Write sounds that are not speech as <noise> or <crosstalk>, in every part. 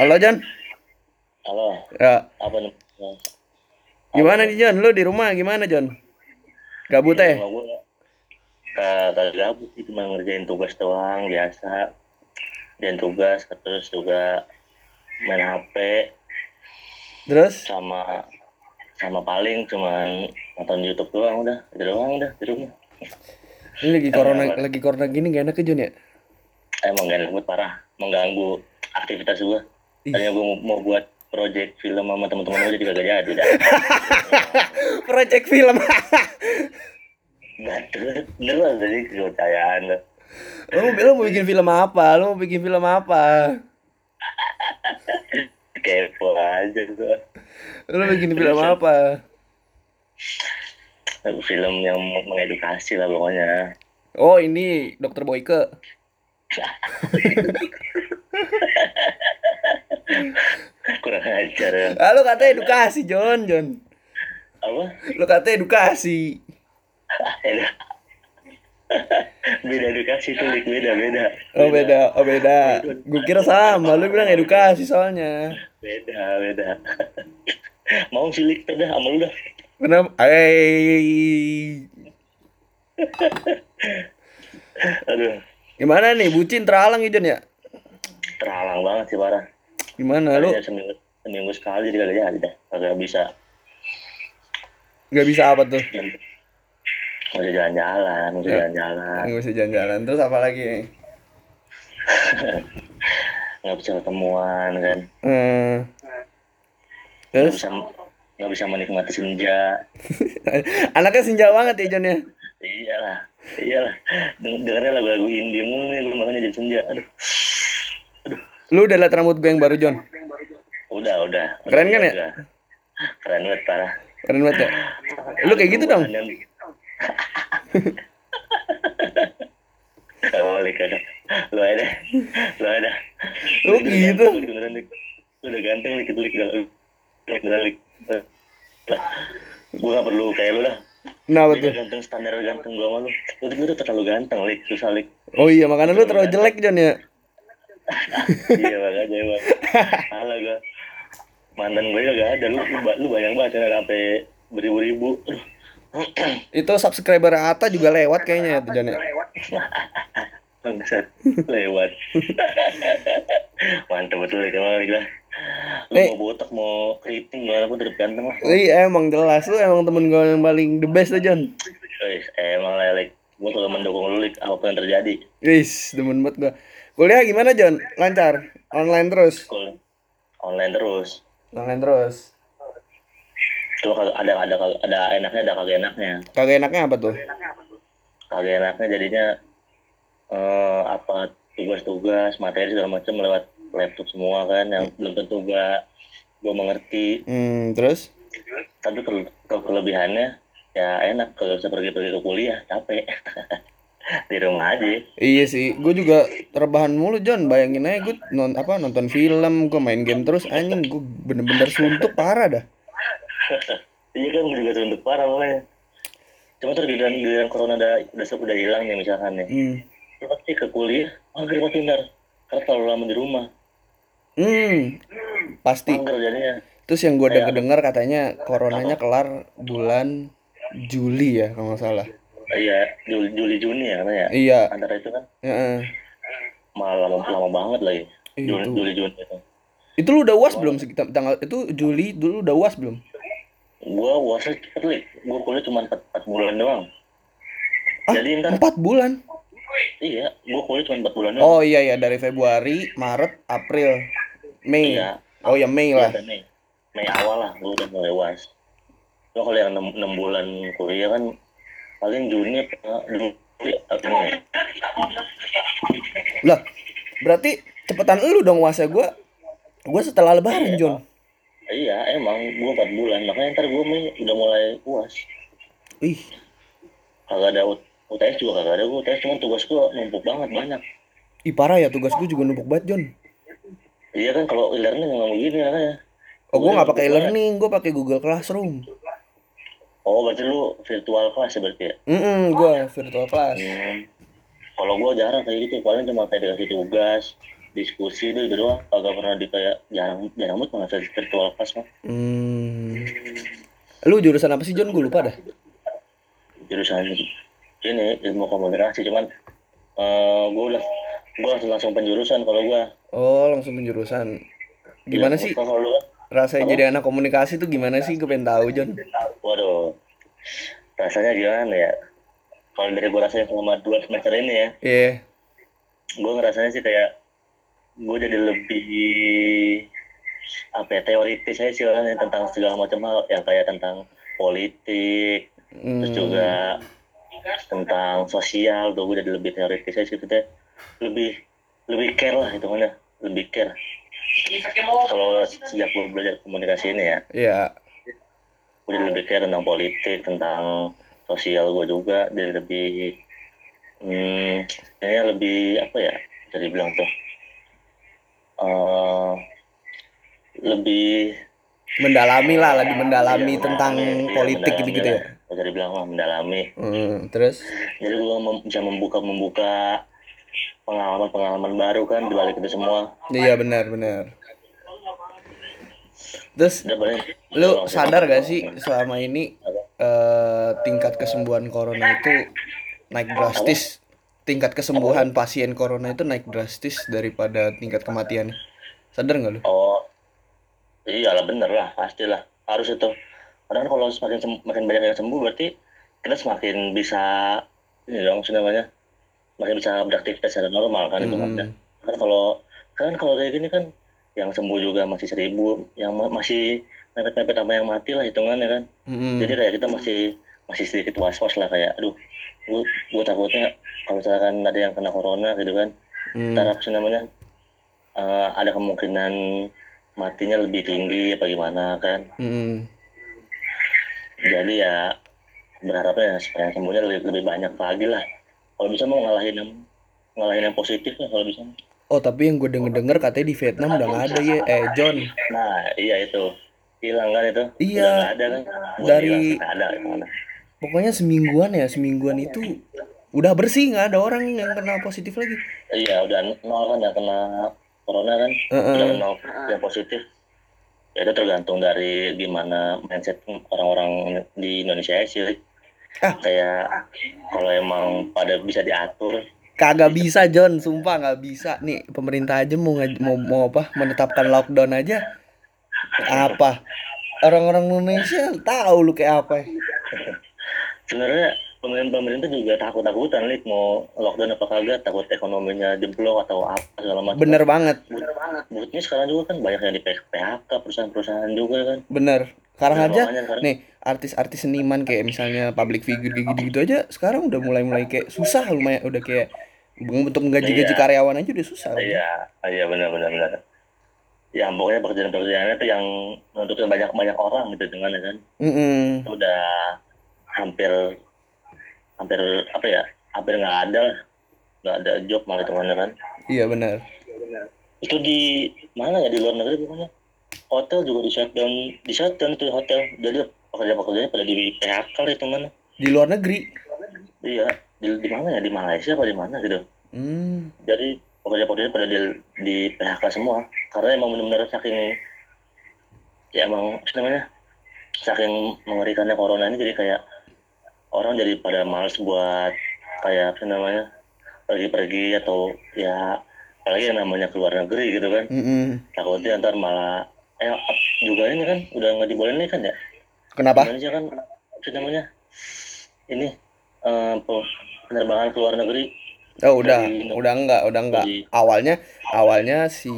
Halo Jon. Halo, Ya. apa nih? Gimana nih Jon? Lu di rumah gimana Jon? Gabut eh? Rumah gue kagak gabut sih, cuma ngerjain tugas doang biasa. Dan tugas terus juga main HP Terus? sama sama paling cuman nonton YouTube doang udah, itu doang udah di rumah. Ini lagi corona lagi corona gini gak enak ya Jon ya? Emang gak enak parah, mengganggu aktivitas gua. Tadinya gua mau, mau buat project film sama teman-teman gua jadi kagak jadi dah. <laughs> Project film. Bener, beneran tadi kepercayaan lo. lu, mau- lu mau bikin film apa? Lu mau bikin film apa? Kepo aja gua. Lu bikin film apa? film yang mengedukasi lah pokoknya Oh ini Dokter Boyke. <laughs> kurang ajar ya Ah, lu kata edukasi Jon Jon. apa Lu kata edukasi. beda edukasi tuh Lik. beda beda Oh beda, oh beda. Gue kira sama. Lu bilang edukasi soalnya. beda beda mau silik dah sama lu dah Kenapa? Eh, aduh gimana nih? Bucin terhalang ya Jon ya? terhalang banget sih parah Gimana lu? Tadinya seminggu seminggu sekali kagak jadi dah kagak bisa Gak bisa apa tuh? mau jalan-jalan mau jalan-jalan Nggak bisa jalan-jalan. Terus apa lagi? <laughs> nggak bisa ketemuan kan Hmm. nggak Terus bisa nggak bisa menikmati senja <laughs> anaknya senja banget ya Jon ya. iyalah iyalah Deng- dengarnya lagu-lagu indie mulu nih makanya jadi senja aduh Lu udah liat rambut gue yang baru Jon? udah udah Keren kan ya? Keren banget parah Keren banget ya. Lu kayak gitu dong. Gak boleh kagak lu ada lu ada Lu gitu. lu udah ganteng lik beneran lik gue gak perlu kayak lu lah Beda tuh? ganteng standar ganteng gua sama lu lu tuh terlalu ganteng lik susah lik Oh iya, makanya lu terlalu jelek Jon ya. Iya makanya emang salah gua mantan gue gak ada lu lu, lu bayang banget ya sampai beribu-ribu. Itu subscriber Ata juga lewat kayaknya ya tuh Jon ya. bangsat lewat mantap betul itu emang gila lu Eh. mau botak mau keriting gimana pun tetep ganteng lah Iya emang jelas lu emang temen gue yang paling the best tuh Jon. Wis, emang lah lik gue selalu mendukung lu lik apa pun yang terjadi Wis, demen banget gua. Kuliah gimana Jon? Lancar? Online terus? Online terus Online terus. cuma kagak- ada ada ada enaknya ada kagak enaknya Kagak enaknya apa tuh? kagak enaknya jadinya eh apa tugas-tugas materi segala macam lewat laptop semua kan yang belum tentu gua gua mengerti Hmm, terus? tapi ke, ke- kelebihannya ya enak kalau bisa pergi-pergi ke kuliah capek <laughs> di rumah aja Iya sih, gue juga terbahan mulu John. Bayangin aja gue non apa nonton film, gue main game terus anjing gue bener-bener suntuk parah dah. <laughs> iya kan gua juga tunduk parah makanya cuma terus giliran giliran corona udah udah udah hilang misalkan nih Hmm. lu pasti ke kuliah mager pasti ntar karena terlalu lama di rumah Hmm. Pasti. mager jadinya Terus yang gue denger dengar katanya coronanya kelar bulan Juli ya kalau nggak salah. Iya Juli, Juli Juni ya katanya Iya. antara itu kan Heeh. malah lama, lama banget lagi Ih, Juli, itu. Juli Juni itu Itu lu udah uas belum sih tanggal itu Juli dulu udah uas belum? gua uasnya cepet lik gua kuliah cuma 4, 4 bulan doang Ah, jadi ntar Empat bulan. iya gua kuliah cuma 4 bulan doang Oh iya ya dari Februari, Maret, April, Mei. Iya. Oh ya Mei lah. Iya, Mei Mei awal lah gua udah mulai uas kalau yang 6, 6 bulan kuliah kan paling Juni Juli apa ini Lah, berarti cepetan lu dong uasnya gua. Gua setelah lebaran, John. iya emang gua 4 bulan. Makanya ntar gua Mei udah mulai uas Ih, kagak ada UTS juga kagak ada gua. UTS cuma tugas gua numpuk banget banyak. Ih parah ya tugas gua juga numpuk banget, John. iya kan kalau e-learning memang begini makanya. Oh, gua nggak pakai e-learning, gua pakai Google Classroom. Oh berarti lu virtual class ya berarti ya Mm gua virtual class. Hmm. Kalau gua jarang kayak gitu, paling cuma kayak dikasih tugas, diskusi itu itu doang kagak pernah di kayak jarang jarang banget malah virtual class mah Hmm. Lu jurusan apa sih John? Gue lupa dah. jurusan ini ilmu komunikasi cuman eh gue udah gue langsung langsung penjurusan kalau gue Oh, langsung penjurusan. Gimana sih kalau lu kan rasanya jadi anak komunikasi tuh gimana sih? Gue pengen tahu John. waduh. Rasanya gimana ya? Kalau dari gue rasain selama dua semester ini ya. Iya. gue ngerasanya sih kayak gue jadi lebih apa ya teoritis aja sih orangnya tentang segala macam hal. Yang kayak tentang politik Hmm. terus juga tentang sosial. Tuh gue jadi lebih teoritis aja gitu deh lebih lebih care lah itu mana lebih care kalau sejak gue belajar komunikasi ini ya Iya. gue jadi lebih care tentang politik tentang sosial gue juga jadi lebih hmm, kayaknya lebih apa ya jadi bilang tuh eh lebih Mendalami lah, lebih mendalami Iya, tentang iya, politik gitu-gitu lah. ya. Bisa dibilang lah mendalami. Hmm, terus? Jadi gue mem- bisa membuka membuka pengalaman-pengalaman baru kan di balik itu semua. Iya benar benar. Terus lu sadar gak sih selama ini eh, tingkat kesembuhan corona itu naik drastis? Tingkat kesembuhan pasien corona itu naik drastis daripada tingkat kematian. Sadar nggak lu? Oh, iyalah bener lah, pastilah harus itu. Karena kalau semakin sem- makin banyak yang sembuh berarti kita semakin bisa ini dong namanya, makin bisa beraktivitas secara normal kan itu Hmm. Kan kalau kan kalau kayak gini kan yang sembuh juga masih seribu, yang ma- masih mepet-mepet sama yang mati lah hitungannya kan. Mm-mm. Jadi kayak kita masih masih sedikit was-was lah kayak, aduh, gue gue takutnya kalau misalkan ada yang kena corona gitu kan, Hmm. ntar apa namanya eh, ada kemungkinan matinya lebih tinggi apa gimana kan Mm-mm. jadi ya berharapnya supaya sembuhnya lebih, lebih banyak lagi lah kalau bisa mau ngalahin yang ngalahin yang positif lah kalau bisa Oh tapi yang gue denger denger katanya di Vietnam udah nggak ada ya, eh John. nah iya itu hilang kan itu Iya. Ada kan Bukan Dari- hilang, ada gimana Pokoknya semingguan ya, semingguan itu udah bersih nggak ada orang yang kena positif lagi. iya udah nol kan ya kena corona kan Heeh. udah nol yang positif ya itu tergantung dari gimana mindset orang-orang di Indonesia sih. Kayak kalau emang pada bisa diatur Kagak bisa John, sumpah nggak bisa. Nih pemerintah aja mau mau mau apa menetapkan lockdown aja. Apa? Orang-orang Indonesia tahu lu kayak apa. ya. sebenarnya pemerintah pemerintah juga takut takutan lik mau lockdown apa kagak takut ekonominya jeblok atau apa segala macam Bener banget, bener banget buktinya sekarang juga kan banyak yang di PHK perusahaan-perusahaan juga kan bener. Sekarang aja sekarang- nih artis-artis seniman kayak misalnya public figure kayak gitu-gitu aja sekarang udah mulai-mulai kayak susah lumayan udah kayak untuk menggaji-gaji Iya. karyawan aja udah susah. iya iya benar benar benar ya pokoknya pekerjaan-pekerjaannya itu yang menentukan banyak banyak orang gitu dengan ya kan Mm-mm. itu udah hampir hampir apa ya hampir nggak ada nggak ada job malah itu kan Iya benar. itu di mana ya di luar negeri pokoknya hotel juga di shutdown di shutdown itu hotel jadi pekerja pekerjanya pada di PHK itu mana Di luar negeri. iya di, di mana ya? Di Malaysia apa di mana gitu. Hmm. jadi pekerja pekerjanya pada di, di PHK semua. Karena emang benar-benar saking ya emang apa namanya? Saking mengerikannya corona ini jadi kayak orang jadi pada males buat kayak apa namanya? Pergi-pergi atau ya apalagi yang namanya keluar negeri gitu kan. Mm-mm. takutnya ntar malah eh juga ini kan udah nggak dibolehin kan ya Kenapa? Indonesia kan sih namanya? Ini eh, pe- penerbangan ke luar negeri. Oh udah, Dari- udah enggak, udah enggak. dari- Awalnya, awalnya si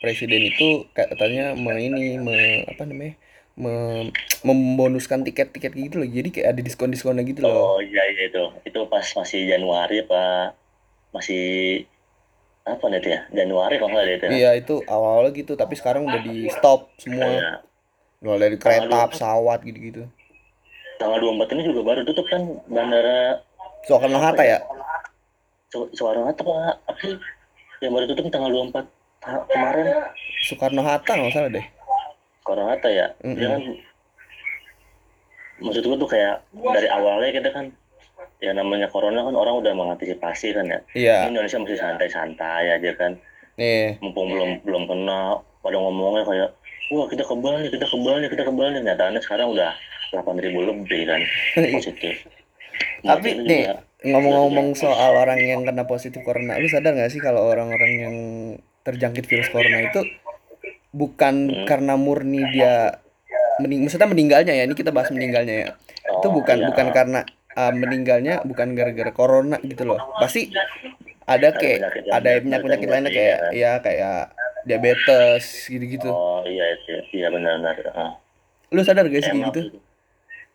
presiden itu katanya me ini, me, apa namanya, me, membonuskan tiket-tiket gitu loh. Jadi kayak ada diskon-diskonnya gitu loh. oh iya iya itu. Itu pas masih Januari apa masih apa itu ya? Januari kalau nggak ada itu ya. Iya itu awal-awal gitu, tapi sekarang udah di stop semua. Kayak Mulai dari kereta, pesawat gitu-gitu. tanggal 24 ini juga baru tutup kan bandara Soekarno Hatta ya? Su- Soekarno Hatta apa apa sih yang baru tutup tanggal 24 ta- kemarin Soekarno Hatta nggak salah deh. Soekarno Hatta ya Mm-mm. dia kan maksud gue tuh kayak dari awalnya kita kan ya namanya corona kan orang udah mengantisipasi kan ya Iya, Ini Indonesia masih santai-santai aja kan Iya. mumpung belum belum kena pada ngomongnya kayak wah kita kebal nih kita kebal nih kita kebal nih nyatanya sekarang udah 8000 lebih kan positif Tapi Itu nih juga- ngomong-ngomong soal orang yang kena positif corona, lu sadar gak sih kalau orang-orang yang terjangkit virus corona itu bukan Hmm. karena murni dia mening maksudnya meninggalnya ya, ini kita bahas meninggalnya ya. Itu Oh, bukan iya. bukan karena uh, meninggalnya bukan gara-gara corona gitu loh. Pasti ada kayak penyakit yang ada penyakit-penyakit lainnya iya kayak kan? ya kayak diabetes gitu-gitu. oh iya itu iya benar-benar Ah. Lu sadar gak sih Emang gitu?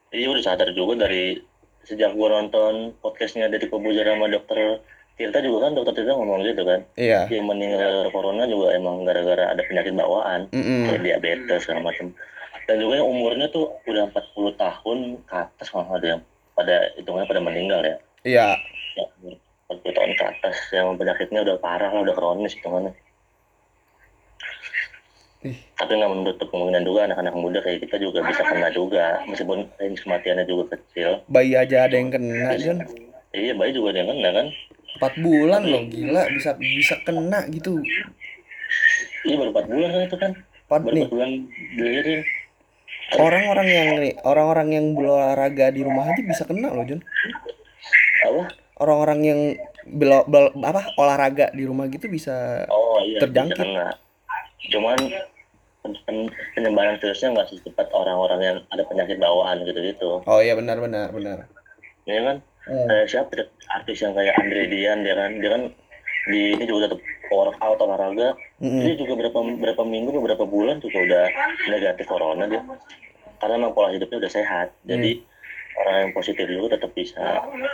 Iya udah sadar juga dari sejak gua nonton podcastnya dari Kobuzer sama dokter Tirta juga kan dokter Tirta ngomong gitu kan Iya. dia meninggal corona juga emang gara-gara ada penyakit bawaan Mm-mm. kayak diabetes segala macam dan juga yang umurnya tuh udah 40 tahun ke atas malah ada yang pada hitungannya pada meninggal ya Iya. ya, 40 tahun ke atas yang penyakitnya udah parah lah udah kronis hitungannya. Tapi nggak menutup kemungkinan juga anak-anak muda kayak kita juga bisa kena juga meskipun range kematiannya juga kecil. Bayi aja ada yang kena, Jon. iya bayi juga ada yang kena kan? 4 bulan loh, gila bisa bisa kena gitu. iya baru 4 bulan kan itu kan? Empat baru nih. 4 bulan orang-orang yang orang-orang yang berolahraga di rumah aja bisa kena loh Jon apa? Orang-orang yang belo, bel- apa olahraga di rumah gitu bisa oh iya Terjangkit. bisa kena. Cuman penyebaran virusnya nggak secepat orang-orang yang ada penyakit bawaan gitu-gitu. Oh iya benar benar benar. Ya kan? Hmm. kayak siapa artis yang kayak Andre Dian dia kan dia kan di ini juga tetap workout olahraga. Mm-mm. dia juga berapa berapa minggu beberapa bulan juga udah negatif corona dia. Karena memang pola hidupnya udah sehat. Jadi orang yang positif dulu tetap bisa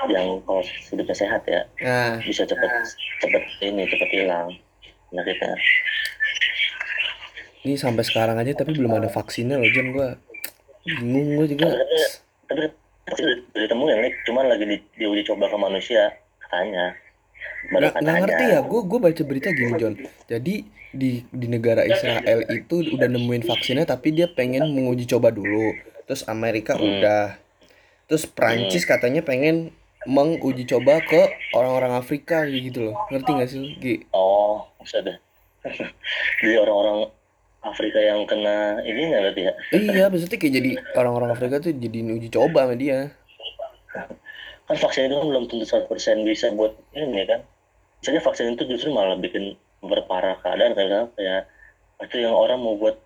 yang kalau hidupnya sehat ya nah bisa cepet cepet ini cepet hilang penyakitnya ini sampai sekarang aja tapi belum ada vaksinnya loh Jon gua bingung gua juga. Tapi ditemuin nih cuman lagi di, diuji coba ke manusia katanya. Baru nggak nggak ngerti ya gue gue baca berita gini John jadi di di negara Israel itu udah nemuin vaksinnya tapi dia pengen menguji coba dulu. Terus Amerika Hmm. udah. Terus Prancis katanya pengen menguji coba ke orang-orang Afrika gitu loh. Ngerti gak sih Gi? oh maksudnya? <laughs> Jadi orang-orang Afrika yang kena ini nggak berarti ya? Iya maksudnya kayak jadi orang-orang Afrika tuh jadi uji coba sama dia. Kan vaksin itu kan belum tentu 100% bisa buat ini kan? Misalnya vaksin itu justru malah bikin berparah keadaan kayak kayak itu yang orang mau buat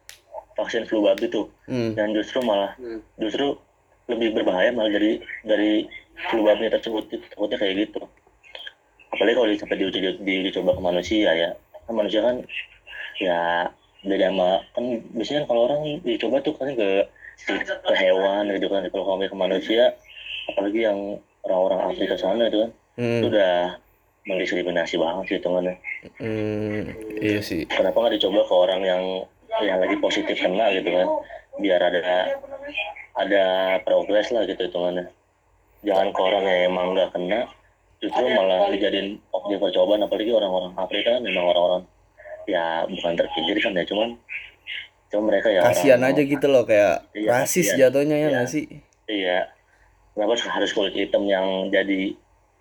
vaksin flu babi tuh hmm. dan justru malah justru lebih berbahaya malah dari dari flu babi tersebut takutnya kayak gitu. Apalagi kalau sampai diuji diuji coba ke manusia ya. Kan manusia kan ya beda sama kan biasanya kan kalau orang dicoba tuh kan ke ke hewan gitu kan kalau kami ke manusia apalagi yang orang-orang Afrika sana itu kan itu Hmm. udah mendiskriminasi banget sih hitungannya Hmm. iya sih kenapa nggak dicoba ke orang yang yang lagi positif kena gitu kan biar ada ada progres lah gitu hitungannya jangan ke orang yang emang nggak kena justru malah dijadiin objek percobaan apalagi orang-orang Afrika kan memang orang-orang ya bukan terpinggir kan ya cuman cuma mereka ya kasihan orang- aja gitu loh kayak Iya, rasis kasihan. jatuhnya ya Iya. nggak sih iya kenapa harus kulit hitam yang jadi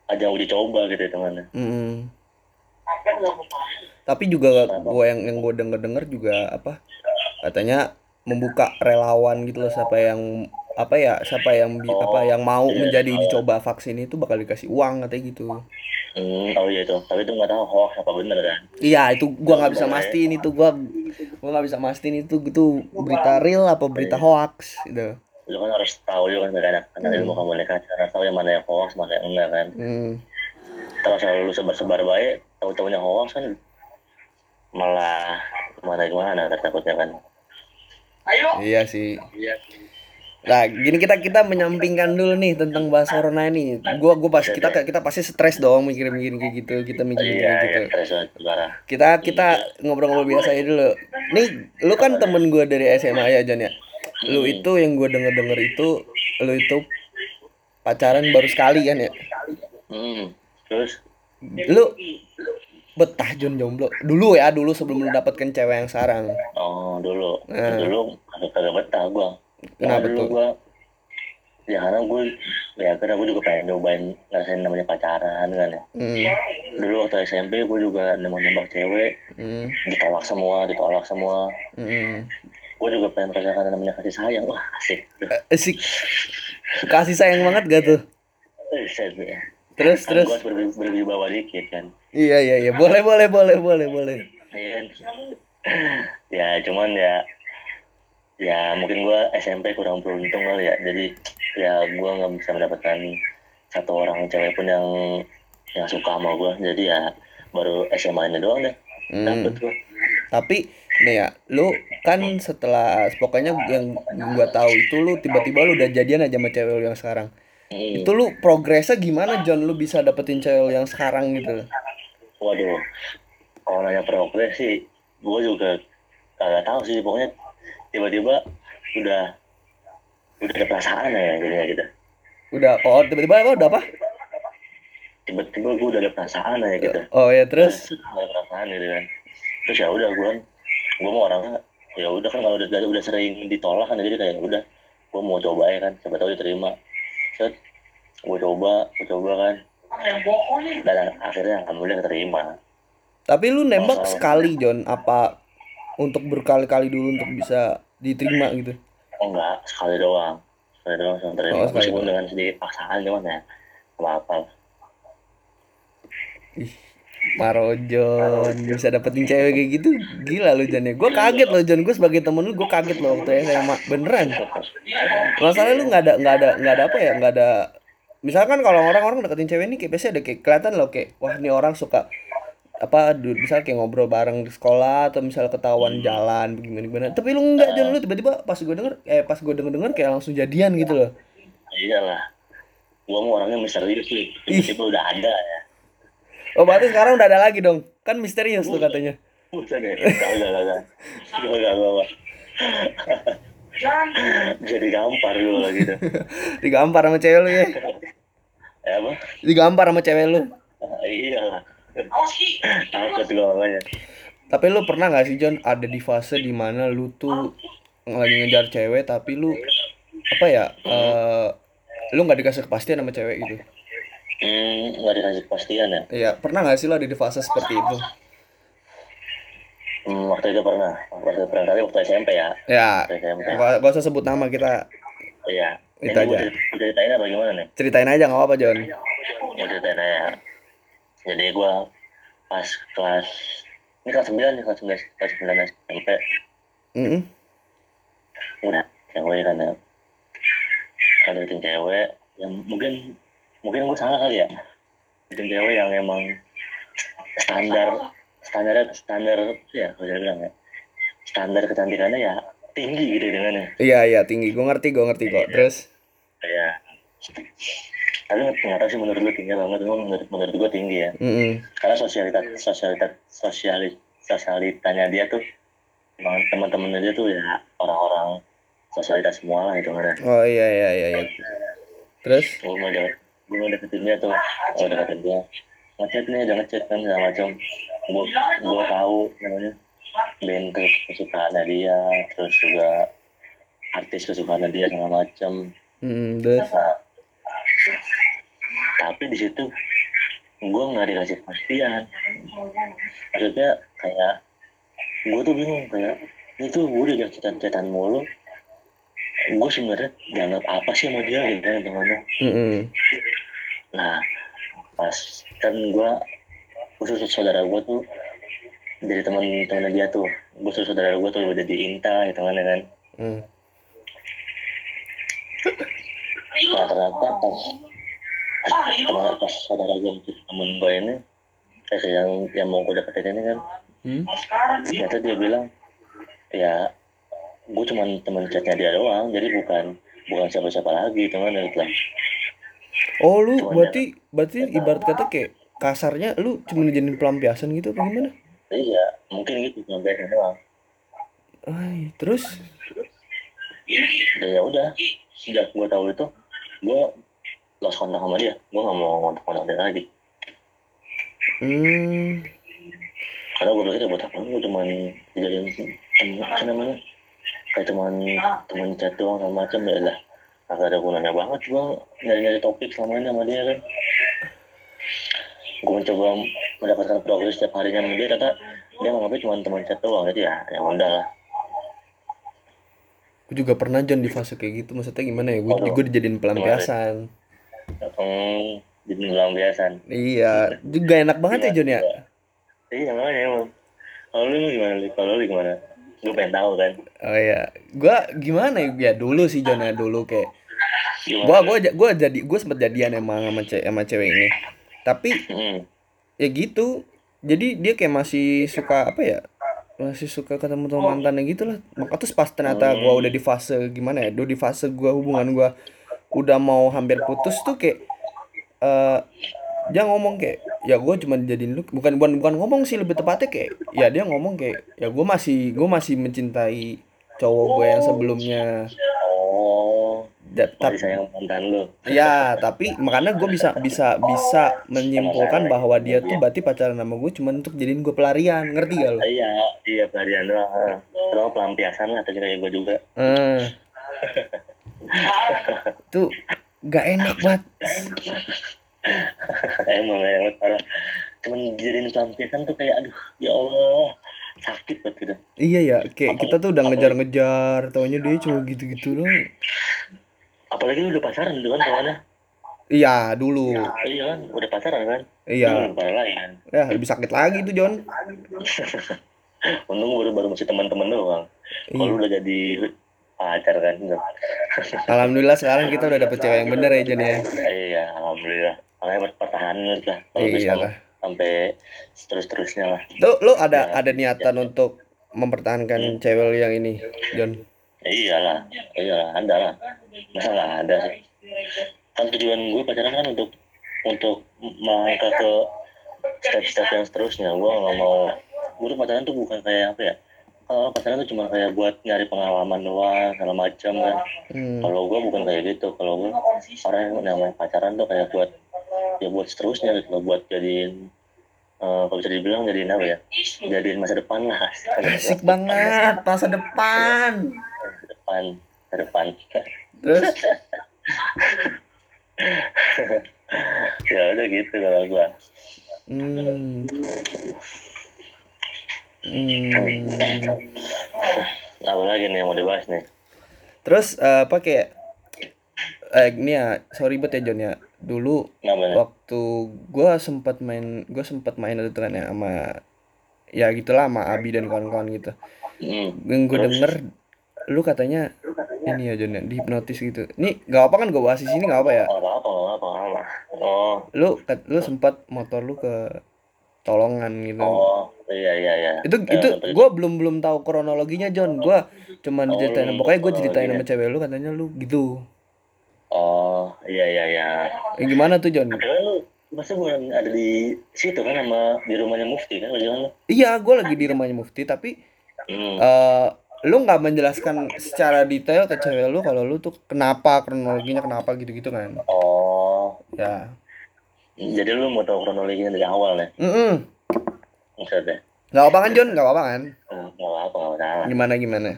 ajang uji coba gitu hitungannya Mm. Tapi juga gue yang yang gue denger denger juga apa katanya membuka relawan gitu loh siapa yang apa ya siapa yang Oh, apa yang mau iya, menjadi iya. coba vaksin itu bakal dikasih uang katanya gitu. Hmm, oh iya itu. Tapi itu nggak tahu hoax apa bener kan? Iya itu gua nggak bisa mastiin itu. Gua gua nggak bisa mastiin itu gitu berita real apa berita hoax gitu. lu kan harus tahu juga kan anak anak ilmu komunikasi harus tahu yang mana yang hoax mana yang enggak kan. Hmm. kalau selalu lu sebar-sebar baik tahu tahunya hoax kan malah gimana gimana kan takutnya kan. Iya sih. Nah, gini kita kita menyampingkan dulu nih tentang bahas corona ini. Gua gua pas kita kita pasti stres dong mikirin-mikirin kayak gitu. Kita mikirin iya gitu. iya stres banget, parah kita kita ngobrol-ngobrol biasa aja dulu nih lu kan temen gue dari SMA ya Jan ya lu Hmm. itu yang gue denger denger itu lu itu pacaran baru sekali kan ya hmm. terus lu betah Jon jomblo dulu ya dulu sebelum lu dapatkan cewek yang sekarang oh dulu Nah. dulu kagak betah gua Kenapa dulu tuh? gua ya karena gue ya karena gue juga pengen nyobain ngerasain namanya pacaran kan ya Hmm. dulu waktu SMP gue juga nembak nembak cewek Hmm. ditolak semua ditolak semua Hmm. gue juga pengen merasakan namanya kasih sayang wah asik Asik. Kasih sayang banget gak tuh? Eh, ya. Terus Kan terus. gue harus berwi- berwibawa dikit kan Iya iya iya. Boleh boleh boleh boleh boleh. Iya ya cuman ya ya mungkin gue SMP kurang beruntung kali ya jadi ya gue nggak bisa mendapatkan satu orang cewek pun yang yang suka sama gue jadi ya baru SMA ini doang deh Hmm. dapet gue Tapi nih ya, lu kan setelah pokoknya yang gua tahu itu lu tiba-tiba lu udah jadian aja sama cewek lu yang sekarang. Hmm. Itu lu progresnya gimana John? Lu bisa dapetin cewek lu yang sekarang gitu. waduh kalau nanya progres sih gue juga kagak tahu sih pokoknya tiba-tiba udah udah ada perasaan ya jadinya gitu. Udah oh tiba-tiba apa udah apa? tiba-tiba gue udah ada perasaan aja gitu. Oh ya terus? Ada perasaan gitu kan. Terus ya udah gue gue mau orangnya ya udah kan kalau udah udah sering ditolak kan jadi kayak udah gue mau coba ya kan siapa tahu diterima. Set gue coba gue coba kan. Dan akhirnya alhamdulillah keterima. Tapi lu nembak sekali John apa untuk berkali-kali dulu untuk bisa diterima gitu. oh enggak sekali doang. Sekali doang sama terima. Oh, meskipun doang. dengan sedikit paksaan cuman ya apa apa Ih, Marojon bisa dapetin cewek kayak gitu? Gila lu John ya. Gue kaget loh John gue sebagai temen lu gue kaget loh waktu SMA beneran. Masalahnya lu nggak ada nggak ada nggak ada apa ya? Nggak ada misalkan kalau orang-orang deketin cewek ini kayak biasanya ada kayak kelihatan loh kayak wah ini orang suka apa misal kayak ngobrol bareng di sekolah atau misal ketahuan jalan gimana gimana tapi lu enggak John lu tiba-tiba pas gue denger eh pas gue denger denger kayak langsung jadian gitu loh. Iyalah. Gue mau orangnya misterius sih. Ih. tiba-tiba udah ada ya. Oh berarti sekarang udah ada lagi dong? Kan misterius tuh katanya. Ya, enggak, enggak, enggak, enggak, enggak, Jadi gampar gue lah gitu. digampar sama cewek lu ya? Ya apa? digampar sama cewek lu. Ah, Tapi lu pernah gak sih John ada di fase di mana lu tuh lagi ngejar cewek tapi lu apa ya eh lu nggak dikasih kepastian sama cewek gitu? Hmm, nggak dikasih kepastian ya. Iya pernah gak sih lu ada di fase seperti itu? Hmm, waktu itu pernah. Waktu itu pernah kali waktu SMP ya. Ya Waktu SMP. gak, gak usah sebut nama kita Iya. Itu aja. Ditanya apa gimana nih? ceritain aja nggak apa-apa John. Mau ceritain aja. Jadi gue pas kelas ini kelas 9 nih kelas 9 kelas 9 SMP Mm udah cewek kan ya. Ada deketin cewek yang mungkin mungkin gue salah kali ya. Deketin cewek yang emang standar standar standar ya kalau bilang ya. Standar kecantikannya ya tinggi gitu dengannya Iya iya tinggi, gue ngerti gue ngerti kok. Terus? Kayak tapi tahu sih menurut gue tinggi banget memang menurut menurut gue tinggi ya. Mm karena sosialitas sosialitas sosialis sosialitanya dia tuh emang teman-temannya dia tuh ya orang-orang sosialitas semua lah itu kan oh iya iya iya. iya. Terus? Gue mau deket gue mau deketin dia tuh. Mau deketin dia. Ngechat nih udah ngechat kan segala macam. Gue gue tahu namanya. Band ke kesukaannya dia terus juga artis kesukaannya dia segala macam. Mm, terus? Nah, tapi di situ gue nggak dikasih kepastian. Maksudnya kayak gue tuh bingung kayak itu gue udah cetan-cetan mulu. Gue sebenarnya dianggap apa sih sama dia? Gitu kan temannya mm Nah, pas kan gua khusus saudara gua tuh dari teman-teman dia tuh, khusus saudara gua tuh udah di Inta gitu kan ya kan. mm. Nah ternyata pas pas teman pas saudara gua temen gua ini kayak yang yang mau gua deketin ini kan, Hmm? ternyata dia bilang ya gua cuma teman chatnya dia doang, jadi bukan bukan siapa-siapa lagi teman gitu lah. Oh lu berarti berarti ibarat kata kayak kasarnya lu cuma dijadiin pelampiasan gitu apa gimana? Iya, mungkin gitu biasa doang. Ay, terus dan ya udah sejak gue tahu itu gue lost kontak sama dia. Gue gak mau kontak kontak dia lagi. Hmm, karena gue pikir buat apa? Gue cuman dijadiin temen apa namanya? Kayak cuman temen chat doang sama macam ya lah agak ada gunanya banget gua nyari-nyari topik selama ini sama dia kan. Gue mencoba mendapatkan progres setiap harinya sama dia ternyata dia menganggapnya cuma teman chat doang jadi ya ya udah lah. Gue juga pernah John di fase kayak gitu. Maksudnya gimana ya? Gue Waduh. gue dijadiin pelampiasan hmm, jadi bilang biasa iya juga enak banget ya John ya? Iya makanya emang. Kalau lu gimana Li? kalau lu gimana? Gue pengen tahu kan? Oh iya. Gue gimana ya? Ya dulu sih John ya dulu kayak gimana? gua gua ja- gua jadi gua sempet jadian emang sama cewek sama cewek ini. Tapi hmm. ya gitu. Jadi dia kayak masih suka apa ya? Masih suka ketemu sama mantannya gitu lah. Maka terus pas ternyata gua udah di fase gimana ya? Udah di fase gua hubungan gua udah mau hampir putus tuh kayak eh dia ngomong kayak ya gua cuma jadiin lu bukan bukan bukan ngomong sih lebih tepatnya kayak ya dia ngomong kayak ya gua masih gua masih mencintai cowok gue yang sebelumnya oh tapi sayang mantan lu Ya, tapi makanya gue bisa bisa bisa menyimpulkan bahwa dia tuh berarti pacaran sama gue cuma untuk jadiin gue pelarian, ngerti gak lo? iya iya pelarian doang terus pelampiasan tadi kayak gue juga Eh. <laughs> tuh gak enak banget. emang emang parah cuman jadiin pelampiasan tuh kayak aduh ya Allah sakit banget gitu Iya ya, kayak kita tuh udah ngejar-ngejar, taunya dia cuma gitu-gitu doang. apalagi udah pacaran gitu kan kawannya Iya, dulu. iya kan udah pacaran kan Iya. Hmm, parah lagi kan Ya, lebih sakit lagi tuh, John. <laughs> untung baru baru masih teman-teman doang kalau Iya. udah jadi pacar kan. Alhamdulillah sekarang kita udah dapet cewek yang bener ya, John ya. iya alhamdulillah. Makanya pertahanan lah kalau Iya bisa lah. sampai terus terusnya lah. Tuh, lu ada ada niatan untuk mempertahankan cewek lu yang ini, John? iyalah iyalah ada lah. Masa nggak ada sih. Kan tujuan gue pacaran kan untuk untuk melangkah ke step-step yang seterusnya. Gue nggak mau gue tuh pacaran tuh bukan kayak apa ya orang pacaran tuh cuma kayak buat nyari pengalaman doang segala macam kan. Hmm. kalau gue bukan kayak gitu. Kalau gue orang yang namanya pacaran tuh kayak buat ya buat seterusnya gitu buat jadiin eh, kalau bisa dibilang jadiin apa ya? Jadiin masa depan lah. Asik banget, masa depan. masa depan masa depan. Terus? <laughs> Ya udah gitu kalau gue Hmm. Hmm. apa lagi nih yang mau dibahas nih Terus eh, apa kayak eh ini ya sorry banget ya John ya. Dulu namanya waktu gua sempat main gua sempat main itu kan ya sama ya gitulah sama Abi dan kawan-kawan gitu. hmm. Yang gue denger lu katanya ini ya John ya dihipnotis gitu. Ini gak apa kan gue bahas di sini gak apa ya. nggak apa-apa nggak apa-apa nggak apa oh Lu lu sempat motor lu ke tolongan gitu. oh iya iya iya. Itu Ya, itu gue belum belum tahu kronologinya John. Gue cuman Oh, diceritain pokoknya gue ceritain sama cewek lu katanya lu gitu. Oh iya iya iya. Eh, gimana tuh John? Padahal lu masa bukan ada di situ kan sama di rumahnya Mufti kan lu iya gue lagi di rumahnya Mufti tapi hmm. eh lu nggak menjelaskan secara detail ke cewek lu kalau lu tuh kenapa kronologinya kenapa gitu gitu kan? Oh. Ya. Jadi lu mau tahu kronologinya dari awal nih mm maksudnya nggak apa kan John nggak apa kan? Hmm, nggak apa nggak gimana gimana?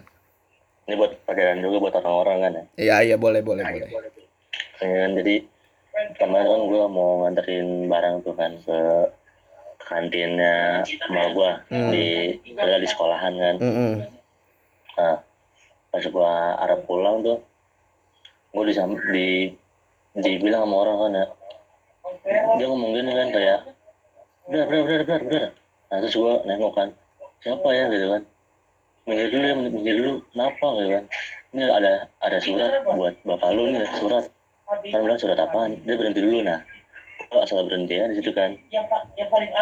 Ini buat pelajaran juga buat orang-orang kan ya? Iya iya boleh boleh boleh. Ya kan, jadi kemarin kan gue mau nganterin barang tuh kan ke kantinnya sama gue Hmm. di ada di sekolahan kan. Mm-mm. nah pas gue arah pulang tuh gue di di dibilang sama orang kan ya. Dia ngomong gini kan kayak benar benar benar benar nah terus gue nengok kan siapa ya? Gitu kan. Minggir dulu ya minggir dulu. Kenapa? Gitu kan. Ini ada ada surat buat bapak lu nih surat. Kan bilang surat apaan? Dia berhenti dulu nah. Gue asal berhenti ya di situ kan.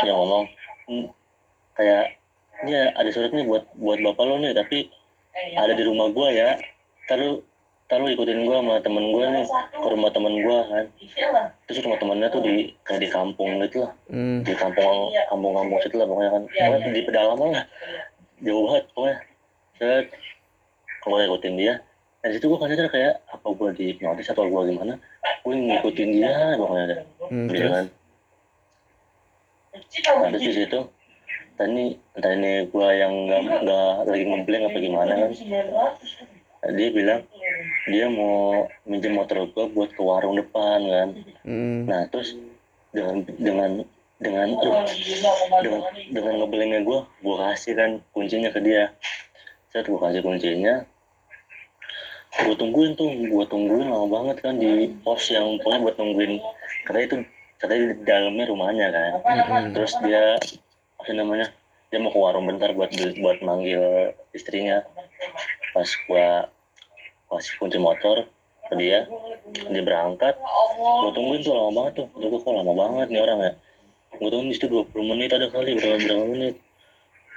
Dia ngomong "Hmm, kayak ini ada surat nih buat buat bapak lu nih tapi ada di rumah gua ya taruh ikutin gua sama temen gua nih ke rumah temen gua kan. Terus rumah temennya tuh di kayak di kampung gitu lah. Hmm. di kampung kampung kampung situ lah pokoknya kan. Pokoknya di pedalaman lah. Jauh banget pokoknya. Set. Kalau ikutin dia dari situ gua kan sadar kayak apa gua di hipnotis atau gua gimana? Gua ngikutin dia pokoknya deh. Hmm, gitu kan? Nah terus di situ entah ini entah ini gua yang nggak nggak lagi ngeblank apa gimana kan. Dia bilang dia mau minjem motor gue buat ke warung depan kan. Mm. nah terus dengan dengan dengan aduh, dengan dengan ngebelengnya gue gue kasih kan kuncinya ke dia. Saya gue kasih kuncinya. Gue tungguin tuh gue tungguin lama banget kan di pos yang pokoknya buat nungguin. Katanya itu katanya di dalamnya rumahnya kan. Mm-mm. terus dia apa namanya dia mau ke warung bentar buat buat manggil istrinya. Pas gua kasih kunci motor ke dia dia berangkat. Gua tungguin tuh lama banget tuh. Gua kok lama banget nih orang ya? Gua tungguin di situ 20 menit ada kali berapa berapa menit.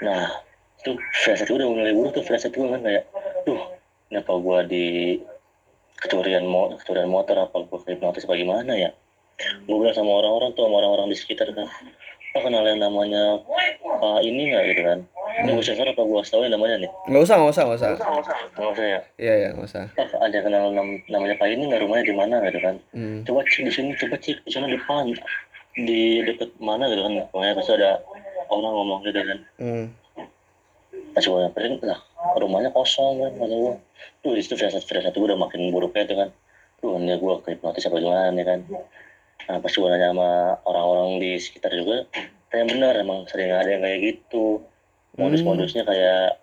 Nah itu flashlight gua udah mulai buruk tuh flashlight gua kan kayak duh kenapa gua di kecurian mo kecurian motor apa gua hipnotis bagaimana ya? Gue bilang sama orang-orang tuh sama orang-orang di sekitar kan apa kenal yang namanya Pak ini nggak? Gitu kan ini gue sensor apa? Gue tahu namanya nih. Nggak usah nggak usah nggak usah. Nggak usah ya? Iya ya nggak usah. Ah ada yang kenal nam- namanya Pak ini? Nggak rumahnya di mana? Gitu kan. Hmm. coba cek di sini coba cek di sana depan. Di deket mana gitu kan? Pokoknya pasti ada orang ngomong gitu kan. Hmm. pas gue nyamperin lah rumahnya kosong kan kata gue tuh di situ firasat firasat gue udah makin buruknya tuh kan. Tuh ini gue hipnotis apa gimana nih kan. Nah pas gue nanya sama orang-orang di sekitar juga ternyata benar emang sering ada yang kayak gitu modus-modusnya kayak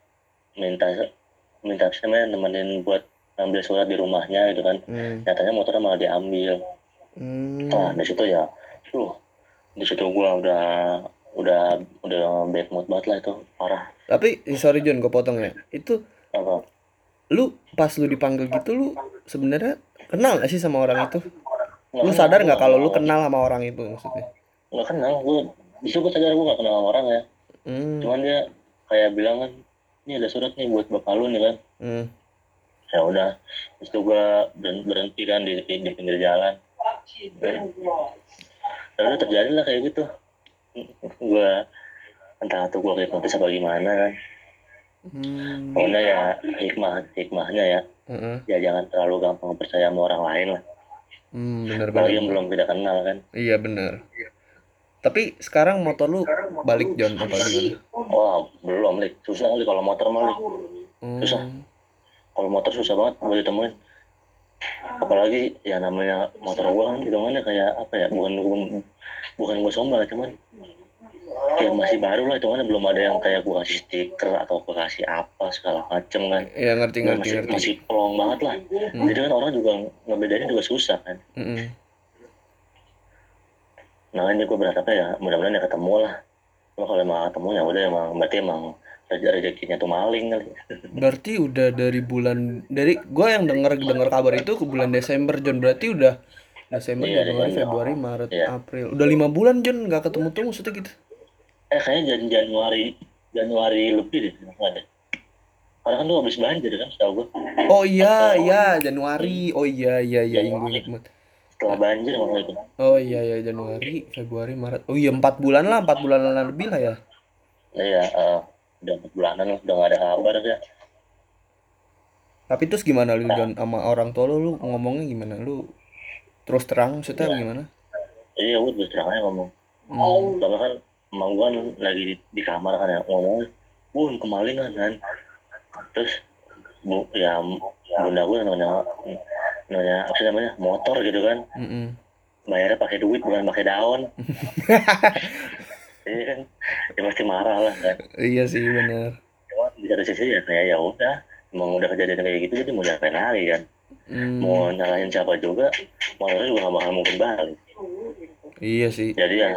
minta minta namanya nemenin buat ambil surat di rumahnya gitu kan Hmm. nyatanya motornya malah diambil Hmm. nah di situ ya tuh di situ gue udah udah udah bad mood banget lah itu parah tapi eh, sorry John gue potong ya itu apa lu pas lu dipanggil gitu lu sebenarnya kenal gak sih sama orang itu Nggak lu sadar gua nggak kalau lu kenal. sama orang itu maksudnya nggak kenal gue di situ gue sadar gue gak kenal sama orang ya hmm. cuman dia kayak bilang kan ini ada surat nih buat bapak lu nih kan Hmm. ya udah terus itu gue berhenti, berhenti kan di, di, di pinggir jalan ya udah terjadi lah kayak gitu gue entah tuh gue hipnotis apa gimana kan Hmm. pokoknya ya hikmah hikmahnya ya Heeh. ya jangan terlalu gampang percaya sama orang lain lah Hmm, bener apalagi yang bener. belum tidak kenal kan Iya bener. Tapi sekarang motor lu balik John apa gimana? wah belum lik susah kali kalau motor mah Lik. Susah. Hmm. kalau motor susah banget buat ditemuin apalagi ya namanya motor gua kan hitungannya kayak apa ya bukan bukan bukan gua sombong cuman kayak masih baru lah hitungannya belum ada yang kayak gua kasih stiker atau gua kasih apa segala macem kan Iya ngerti Nah, ngerti masih ngerti. masih pelong banget lah jadi kan orang juga ngebedainnya juga susah kan Mm-mm. makanya gua berharapnya ya mudah-mudahan ya ketemu lah Cuma kalau emang ketemu ya udah emang berarti emang rezeki- rezekinya tuh maling kali <laughs> Berarti udah dari bulan dari gua yang denger denger kabar itu ke bulan Desember John berarti udah Desember, Iya, Januari. Februari, Maret, Iya. April. Udah lima bulan John nggak ketemu tuh maksudnya gitu. eh kayaknya Jan Januari Januari lebih deh ada karena kan lu habis banjir kan setahu gua Oh iya iya Januari. Oh iya iya iya gue Januari. ingat. Setelah banjir malah itu Oh iya iya Januari, Februari, Maret. Oh iya empat bulan lah, empat bulan lebih lah ya. Nah, iya eh, udah empat bulanan lah udah nggak ada kabar ya Tapi terus gimana lu John sama orang tua lu, lu ngomongnya gimana? Lu terus terang maksudnya gimana? jadi ya gue terus terang aja ngomong Hmm. soalnya kan emang gue lagi di, di kamar kan ya ngomong bun kemalingan kan terus bu ya bunda gue namanya namanya apa sih namanya motor gitu kan Mm-mm. bayarnya pakai duit bukan pakai daun <laughs> Iya kan ya pasti marah lah kan Iya sih benar. cuma di satu sisi ya kayak ya udah emang udah kejadian kayak gitu jadi mau diapain lagi kan Hmm. mau nyalahin siapa juga motornya juga gak bakal mungkin balik Iya sih. jadi ya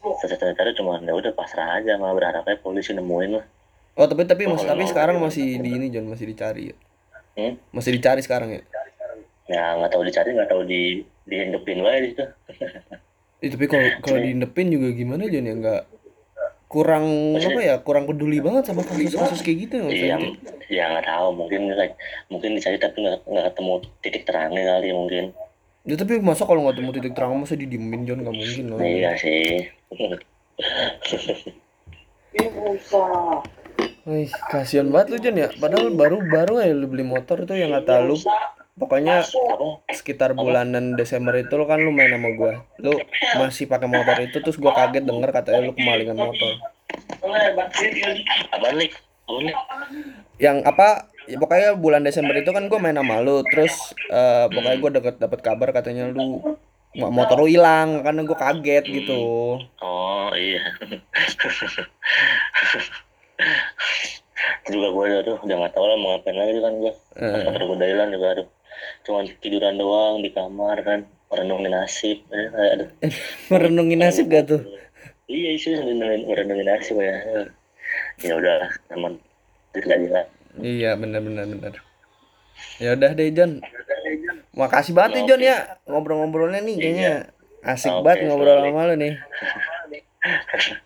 satu-satunya cara cuma ya udah pasrah aja malah berharapnya polisi nemuin lah Oh tapi tapi mas, tapi sekarang masih di ini John masih dicari ya. hmm? Masih dicari sekarang ya. Ya nggak tahu dicari nggak tahu di dihidupin wae di situ. Eh, tapi kalau <laughs> kalau diindepin juga gimana John ya? Nggak kurang apa ya kurang peduli banget sama kasus-kasus kayak gitu usah iya ya nggak tahu mungkin like, mungkin dicari tapi nggak nggak ketemu titik terangnya kali mungkin. Ya tapi masa kalau nggak temu titik terang masa didiemin John nggak mungkin loh. iya sih. Wih, kasihan banget lu John ya. Padahal baru baru aja lu beli motor tuh yang kata lu pokoknya sekitar bulanan Desember itu lu kan lu main sama gua. Lu masih pakai motor itu terus gua kaget denger katanya lu kemalingan motor. apa nih? Yang apa ya pokoknya bulan Desember itu kan gue main sama lu terus eh, pokoknya gue deket dapet kabar katanya lu mo- motor lu hilang karena gue kaget gitu. Oh iya. Juga gue aduh udah nggak tahu lah mau ngapain lagi kan gue Eh, motor gue udah hilang juga aduh cuma tiduran doang di kamar kan merenungin nasib eh, aduh. Merenungi nasib gak tuh? Iya sih merenungin merenungin nasib ya. Ya udah teman terjadi lah iya bener bener bener. Ya udah deh John makasih banget nih John ya. Ngobrol-ngobrolnya nih kayaknya asik Oke, banget ngobrol sama lu nih <laughs>